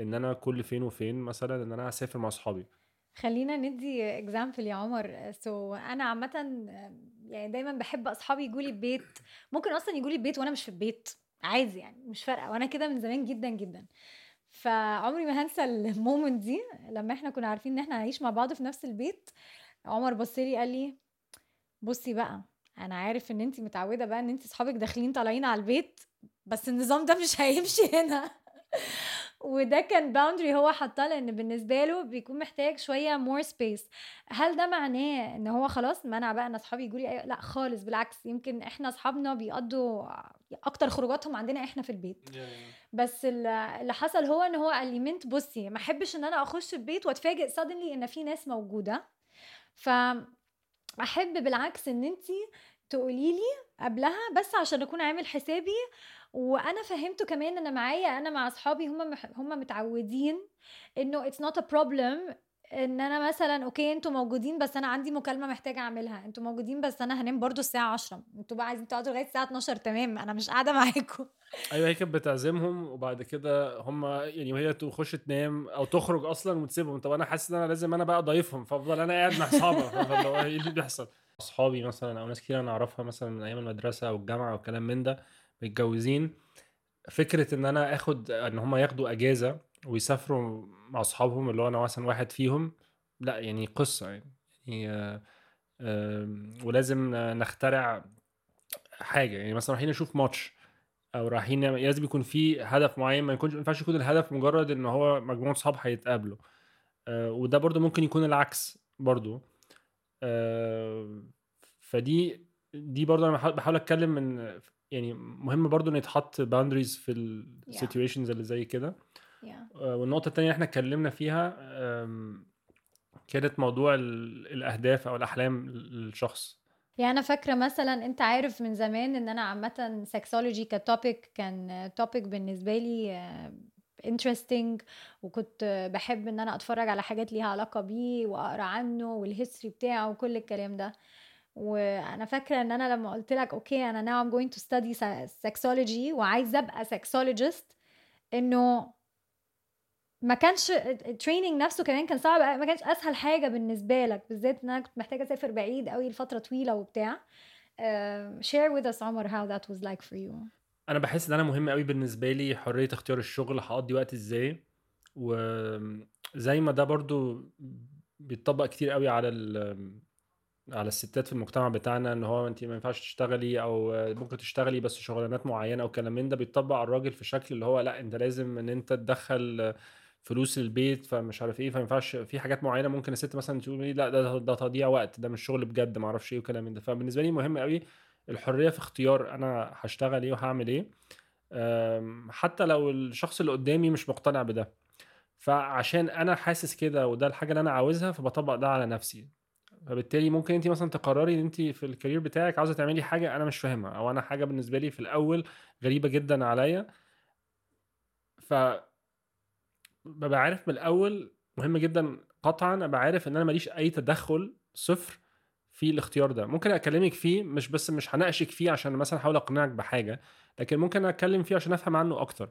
إن أنا كل فين وفين مثلا إن أنا أسافر مع أصحابي. خلينا ندي example يا عمر. so أنا عامه يعني دايما بحب أصحابي يجوا لي البيت. ممكن أصلا يجوا لي البيت وأنا مش في البيت. عادي يعني مش فارقة. وأنا كده من زمان جدا جدا. فعمري ما هنسى ال moment دي. لما إحنا كنا عارفين إن إحنا هنعيش مع بعض في نفس البيت عمر بص لي قال لي بصي بقى أنا عارف إن انت متعودة بقى إن انت أصحابك داخلين طالعين على البيت بس النظام ده مش هيمشي هنا. وده كان boundary هو حطاه لأن بالنسبة له بيكون محتاج شوية more space هل ده معناه إن هو خلاص منع بقى إن أصحابي يجوا لي. لا خالص بالعكس يمكن إحنا أصحابنا بيقضوا أكتر خروجاتهم عندنا إحنا في البيت. بس ال- اللي حصل هو إن هو قال لي مينا بصي ما أحبش إن أنا أخش البيت وأتفاجئ suddenly إن في ناس موجودة. ف أحب بالعكس إن انت تقولي لي قبلها بس عشان أكون عامل حسابي وأنا فهمته كمان إن معايا أنا مع أصحابي هم. هم متعودين إنه it's not a problem إن أنا مثلا okay أنتوا موجودين بس أنا عندي مكالمة محتاجة أعملها أنتوا موجودين بس أنا هنام برضو الساعة 10 أنتوا بقى عايزين تقعدوا لغاية الساعة 12 تمام أنا مش قاعدة *laughs* معاكم. أيوه هي كانت بتعزمهم وبعد كده هم يعني وهي تخش تنام أو تخرج أصلا وتسيبهم. طب أنا حاسس إن أنا لازم أنا بقى ضيفهم فأفضل أنا قاعد مع *laughs* هو إيه اللي بيحصل؟ أصحابي مثلا أو ناس كتير أنا أعرفها مثلا من أيام المدرسة أو الجامعة والكلام من ده متجوزين. فكرة إن أنا آخد إن هم ياخدوا أجازة ويسافروا مع أصحابهم اللي هو أنا مثلا واحد فيهم لأ يعني قصة يعني, يعني آه، ولازم نخترع حاجة. يعني مثلا رايحين نشوف ماتش أو رايحين لازم يكون في هدف معين. ما يكونش ما ينفعش يكون الهدف مجرد إن هو مجموعة صحاب هيتقابلوا. آه، وده برضو ممكن يكون العكس برضو. آه، فدي دي برضو أنا بحاول أتكلم من يعني مهم برضو إن يتحط boundaries في ال situations اللي زي كده. Yeah. آه، والنقطة التانية اللي إحنا اتكلمنا فيها كانت موضوع ال- الأهداف أو الأحلام للشخص. يعني أنا فاكرة مثلا أنت عارف من زمان إن أنا عامة sexology ك topic كان topic بالنسبة لي interesting وكنت بحب إن أنا أتفرج على حاجات ليها علاقة بيه وأقرأ عنه وال history بتاعه وكل الكلام ده. وأنا فاكرة إن أنا لما قلت لك okay أنا now I'm going to study sexology وعايزة أبقى sexologist إنه ما كانش ال training نفسه كمان كان صعب ما كانش أسهل حاجة بالنسبة لك بالذات إن أنا كنت محتاجة أسافر بعيد قوي لفترة طويلة وبتاع. share with us عمر how that was like for you. أنا بحس إن أنا مهم قوي بالنسبة لي حرية اختيار الشغل هقضي وقت إزاي. وزي ما ده برضو بيتطبق كتير قوي على على الستات في المجتمع بتاعنا إن هو انت ما ينفعش تشتغلي أو ممكن تشتغلي بس شغلانات معينة أو كلام من ده بيتطبق على الراجل في شكل اللي هو لأ أنت لازم إن أنت تدخل فلوس البيت فمش عارف إيه فما ينفعش في حاجات معينة ممكن الست مثلا تقول لأ ده ده تضييع وقت ده مش شغل بجد ما أعرفش إيه وكلام من ده. فبالنسبة لي مهم قوي الحرية في اختيار أنا هشتغل إيه وهعمل إيه. حتى لو الشخص اللي قدامي مش مقتنع بده. فعشان أنا حاسس كده وده الحاجة اللي أنا عاوزها فبطبق ده على نفسي. فبالتالي ممكن انت مثلا تقرري ان انت في الكارير بتاعك عاوزة تعملي حاجة أنا مش فاهمها أو أنا حاجة بالنسبة لي في الأول غريبة جدا عليا. ف ببقى عارف من الأول مهم جدا قطعا أبقى عارف إن أنا ماليش أي تدخل صفر في الاختيار ده. ممكن أكلمك فيه مش بس مش هناقشك فيه عشان مثلا أحاول أقنعك بحاجة لكن ممكن أتكلم فيه عشان أفهم عنه أكتر.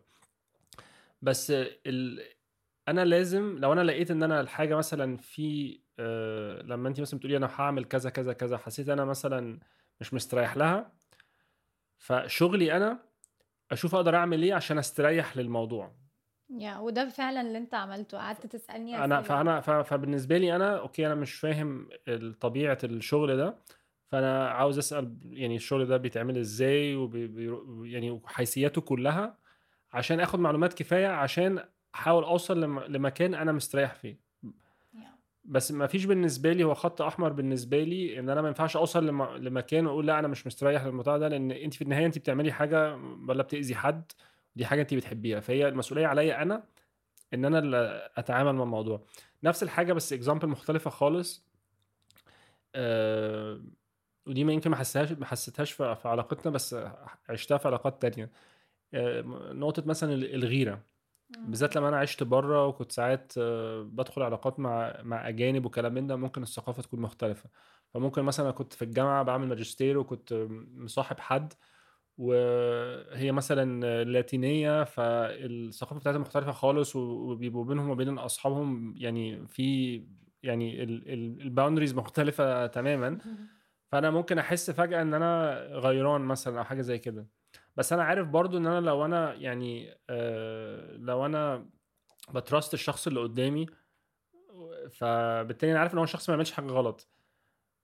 بس ال... أنا لازم لو أنا لقيت إن أنا الحاجة مثلا في آه لما انت مثلا بتقولي أنا هعمل كذا كذا كذا حسيت أنا مثلا مش مستريح لها فشغلي أنا أشوف أقدر أعمل إيه عشان أستريح للموضوع يا وده فعلا اللي أنت عملته قعدت تسألني أنا. فأنا فبالنسبة لي أنا أوكي أنا مش فاهم طبيعة الشغل ده فأنا عاوز أسأل يعني الشغل ده بيتعمل إزاي وبي يعني حيثياته كلها عشان آخد معلومات كفاية عشان أحاول أوصل لم- لمكان أنا مستريح فيه. بس ما فيش بالنسبة لي هو خط أحمر بالنسبة لي إن أنا ما ينفعش أوصل لم... لمكان وأقول لأ أنا مش مستريح للموضوع ده لأن أنت في النهاية أنت بتعملي حاجة ولا بتأذي حد دي حاجة أنت بتحبيها. فهي المسؤولية عليا أنا إن أنا اللي أتعامل مع الموضوع. نفس الحاجة بس اكزامبل مختلفة خالص. آه ودي ما يمكن ما حسيتهاش ما حسيتهاش في علاقتنا بس عشتها في علاقات تانية. آه نقطة مثلا الغيرة. بالذات لما أنا عشت بره وكنت ساعات آه، بدخل علاقات مع مع أجانب وكلام من ده ممكن الثقافة تكون مختلفة. فممكن مثلا كنت في الجامعة بعمل ماجستير وكنت مصاحب حد وهي مثلا لاتينية فالثقافة بتاعتها مختلفة خالص وبيبقوا بينهم وبين أصحابهم يعني في يعني الباوندريز مختلفة تماما. فأنا ممكن أحس فجأة إن أنا غيران مثلا أو حاجة زي كده. بس أنا عارف برضو إن أنا لو أنا يعني آه لو أنا بتراست الشخص اللي قدامي فبالتالي أنا عارف إن هو الشخص ما يعملش حاجة غلط.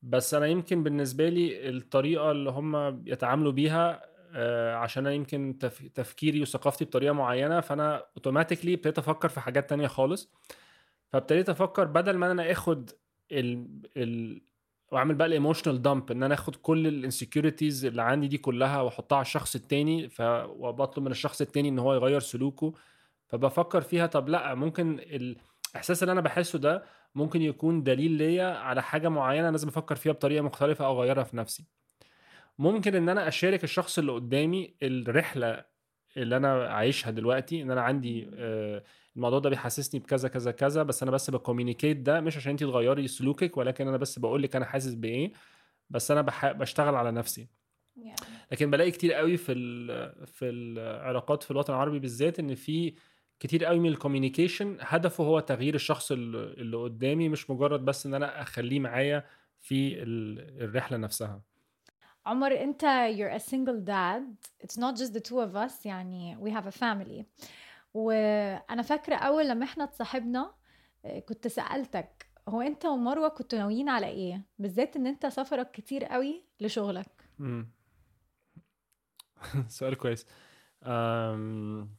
بس أنا يمكن بالنسبة لي الطريقة اللي هم يتعاملوا بيها آه عشان أنا يمكن تف... تفكيري وثقافتي بطريقة معينة فأنا automatically ابتديت أفكر في حاجات تانية خالص. فابتديت أفكر بدل ما أنا آخد ال... ال... وأعمل بقى ال emotional dump إن أنا آخد كل ال insecurities اللي عندي دي كلها وأحطها على الشخص التاني ف... وبطلب من الشخص التاني إن هو يغير سلوكه. فبفكر فيها طب لأ ممكن الاحساس اللي أنا بحسه ده ممكن يكون دليل ليا على حاجة معينة لازم أفكر فيها بطريقة مختلفة أو أغيرها في نفسي. ممكن إن أنا أشارك الشخص اللي قدامي الرحلة اللي أنا عايشها دلوقتي إن أنا عندي آه الموضوع ده بيحسسني بكذا كذا كذا بس أنا بس بكوميونيكيت ده مش عشان أنت تغيري سلوكك ولكن أنا بس بقول لك أنا حاسس بإيه بس أنا بح... بشتغل على نفسي. لكن بلاقي كتير قوي في في العلاقات في الوطن العربي بالذات إن في كتير قوي من الكوميونيكيشن هدفه هو تغيير الشخص اللي قدامي مش مجرد بس إن أنا أخليه معايا في الرحلة نفسها. عمر أنت you're a single dad. It's not just the two of us يعني we have a family. وأنا فاكرة أول لما إحنا اتصاحبنا آه، كنت سألتك هو أنت ومروة كنتوا ناويين على إيه؟ بالذات إن أنت سفرك كتير قوي لشغلك. *laughs* سؤال كويس. أم...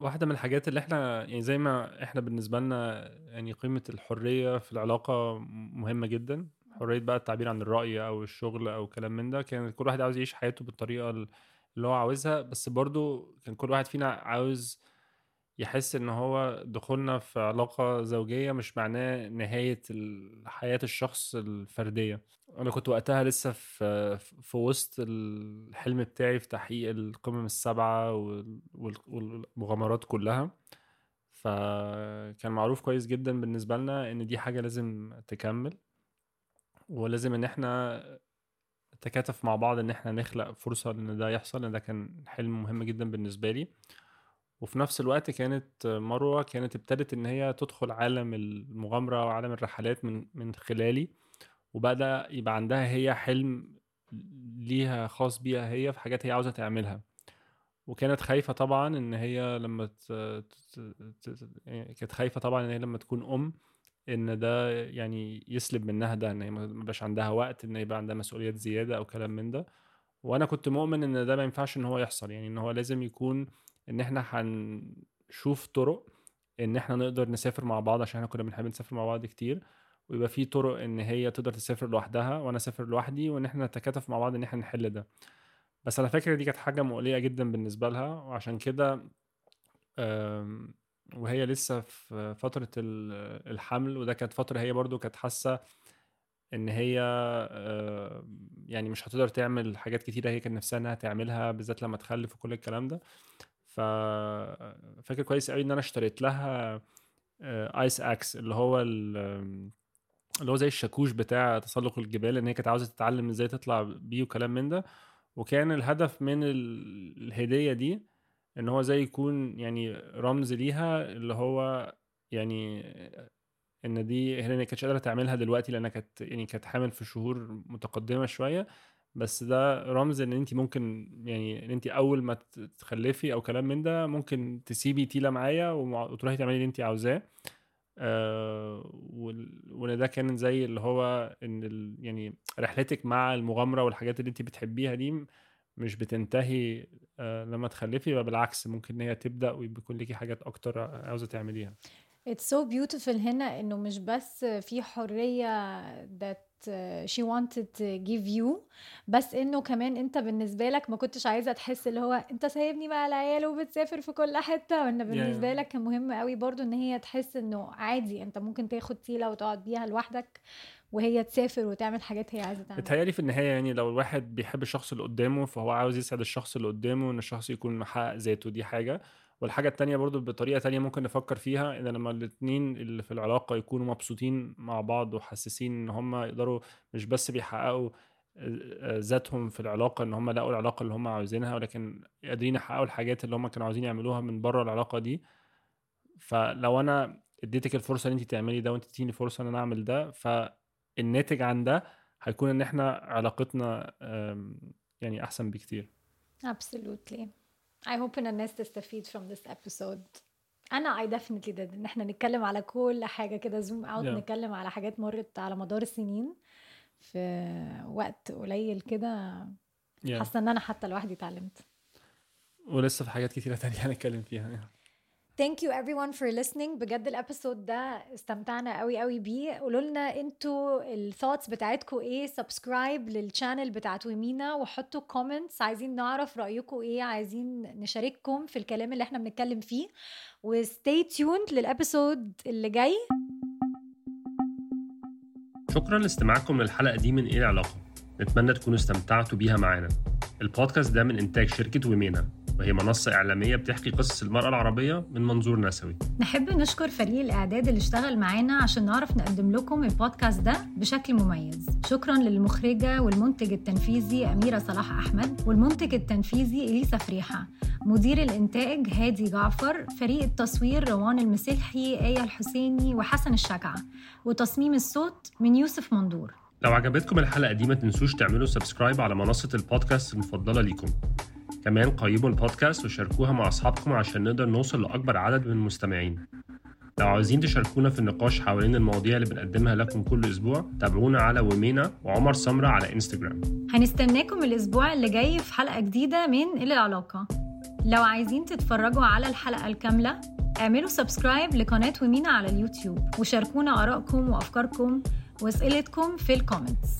واحدة من الحاجات اللي إحنا يعني زي ما إحنا بالنسبة لنا يعني قيمة الحرية في العلاقة مهمة جدا. حرية بقى التعبير عن الرأي أو الشغل أو كلام من ده. كان كل واحد عاوز يعيش حياته بالطريقة اللي هو عاوزها بس برضو كان كل واحد فينا عاوز يحس إن هو دخولنا في علاقة زوجية مش معناه نهاية حياة الشخص الفردية. أنا كنت وقتها لسه في في وسط الحلم بتاعي في تحقيق القمم السبعة والمغامرات كلها. فكان معروف كويس جدا بالنسبة لنا إن دي حاجة لازم تكمل ولازم إن إحنا نتكاتف مع بعض إن إحنا نخلق فرصة إن ده يحصل ده كان حلم مهم جدا بالنسبة لي. وفي نفس الوقت كانت مروة كانت ابتدت إن هي تدخل عالم المغامرة وعالم الرحلات من من خلالي وبدأ يبقى عندها هي حلم ليها خاص بيها هي في حاجات هي عاوزة تعملها. وكانت خايفة طبعا إن هي لما ت... ت... يعني كانت خايفة طبعا إن هي لما تكون أم إن ده يعني يسلب منها ده إن هي ما عندها وقت إن يبقى عندها مسؤوليات زيادة أو كلام من ده. وأنا كنت مؤمن إن ده ما ينفعش إن هو يحصل يعني إن هو لازم يكون إن إحنا هنشوف طرق إن إحنا نقدر نسافر مع بعض عشان إحنا كنا بنحب نسافر مع بعض كتير. ويبقى في طرق إن هي تقدر تسافر لوحدها وأنا أسافر لوحدي وإن إحنا نتكاتف مع بعض إن إحنا نحل ده. بس على فكرة دي كانت حاجة مقلقة جدا بالنسبة لها وعشان كده وهي لسه في فترة الحمل وده كانت فترة هي برضو كانت حاسة إن هي يعني مش هتقدر تعمل حاجات كتيرة هي كان نفسها إنها تعملها بالذات لما تخلف وكل الكلام ده. ف فاكر كويس قوي إن أنا اشتريت لها ايس آه، إكس اللي هو اللي هو زي الشاكوش بتاع تسلق الجبال إن هي كانت عاوزة تتعلم إزاي تطلع بيه وكلام من ده. وكان الهدف من الهدية دي إن هو زي يكون يعني رمز ليها اللي هو يعني إن دي هي ما كانتش قادرة تعملها دلوقتي لأنها كانت يعني كانت حامل في شهور متقدمة شوية. بس ده رمز إن انت ممكن يعني إن انت أول ما تخلفي أو كلام من ده ممكن تسيبي تيلا معايا وتروحي تعملي اللي انت عاوزاه. آه وإن ده كان زي اللي هو إن يعني رحلتك مع المغامرة والحاجات اللي انت بتحبيها دي مش بتنتهي آه لما تخلفي بل بالعكس ممكن إن هي تبدأ ويكون ليكي حاجات أكتر عاوزة تعمليها. It's so beautiful هنا إنه مش بس في حرية that she wanted to give you بس إنه كمان أنت بالنسبة لك ما كنتش عايزة تحس اللي هو أنت سايبني مع العيال وبتسافر في كل حتة. وان بالنسبة yeah. لك كان مهم قوي برضو إن هي تحس إنه عادي أنت ممكن تاخد تيلة وتقعد بيها لوحدك. وهي تسافر وتعمل حاجات هي عايزة تعملها. بتهيألي في النهاية يعني لو الواحد بيحب الشخص اللي قدامه فهو عاوز يسعد الشخص اللي قدامه إن الشخص يكون محقق ذاته دي حاجة. والحاجة التانية برضو بطريقة تانية ممكن نفكر فيها إن لما الاتنين اللي في العلاقة يكونوا مبسوطين مع بعض وحاسسين إن هم يقدروا مش بس بيحققوا آه، ذاتهم في العلاقة إن هم لقوا العلاقة اللي هم عاوزينها ولكن قادرين يحققوا الحاجات اللي هم كانوا عاوزين يعملوها من بره العلاقة دي. فلو أنا اديتك الفرصة ان أنت تعملي ده وأنت تديني فرصة إن أنا أعمل ده فالناتج عن ده هيكون إن إحنا علاقتنا يعني أحسن بكتير absolutely I hope إن الناس تستفيد from this episode أنا I definitely did إن إحنا نتكلم على كل حاجة كده zoom out yeah. نتكلم على حاجات مرت على مدار السنين في وقت قليل كده yeah. حاسة إن أنا حتى لوحدي اتعلمت ولسه في حاجات كتيرة تانية هنتكلم فيها. Thank you everyone for listening. بجد ال episode ده استمتعنا قوي قوي بيه. قولوا لنا أنتوا ال thoughts بتاعتكم إيه. subscribe لل channel بتاعت ومينا وحطوا comments عايزين نعرف رايكم إيه. عايزين نشارككم في الكلام اللي إحنا بنتكلم فيه. و stay tuned لل episode اللي جاي. شكرا لاستماعكم للحلقة دي من إيه العلاقة؟ نتمنى تكونوا استمتعتوا بيها معانا. البودكاست ده من إنتاج شركة ويمينا وهي منصة إعلامية بتحكي قصص المرأة العربية من منظور نسوي. نحب نشكر فريق الإعداد اللي اشتغل معانا عشان نعرف نقدم لكم البودكاست ده بشكل مميز. شكرا للمخرجة والمنتج التنفيذي أميرة صلاح أحمد والمنتج التنفيذي إليسا فريحة. مدير الإنتاج هادي جعفر فريق التصوير روان المسلحي آية الحسيني وحسن الشجعة. وتصميم الصوت من يوسف مندور. لو عجبتكم الحلقة دي ما تنسوش تعملوا subscribe على منصة البودكاست المفضلة ليكم. كمان قيموا البودكاست وشاركوها مع أصحابكم عشان نقدر نوصل لأكبر عدد من المستمعين. لو عاوزين تشاركونا في النقاش حوالين المواضيع اللي بنقدمها لكم كل أسبوع تابعونا على ومينا وعمر سمرة على إنستجرام. هنستناكم الأسبوع اللي جاي في حلقة جديدة من إلى العلاقة لو عايزين تتفرجوا على الحلقة الكاملة اعملوا subscribe لقناة ومينا على اليوتيوب وشاركونا آرائكم وأفكاركم وأسئلتكم في ال comments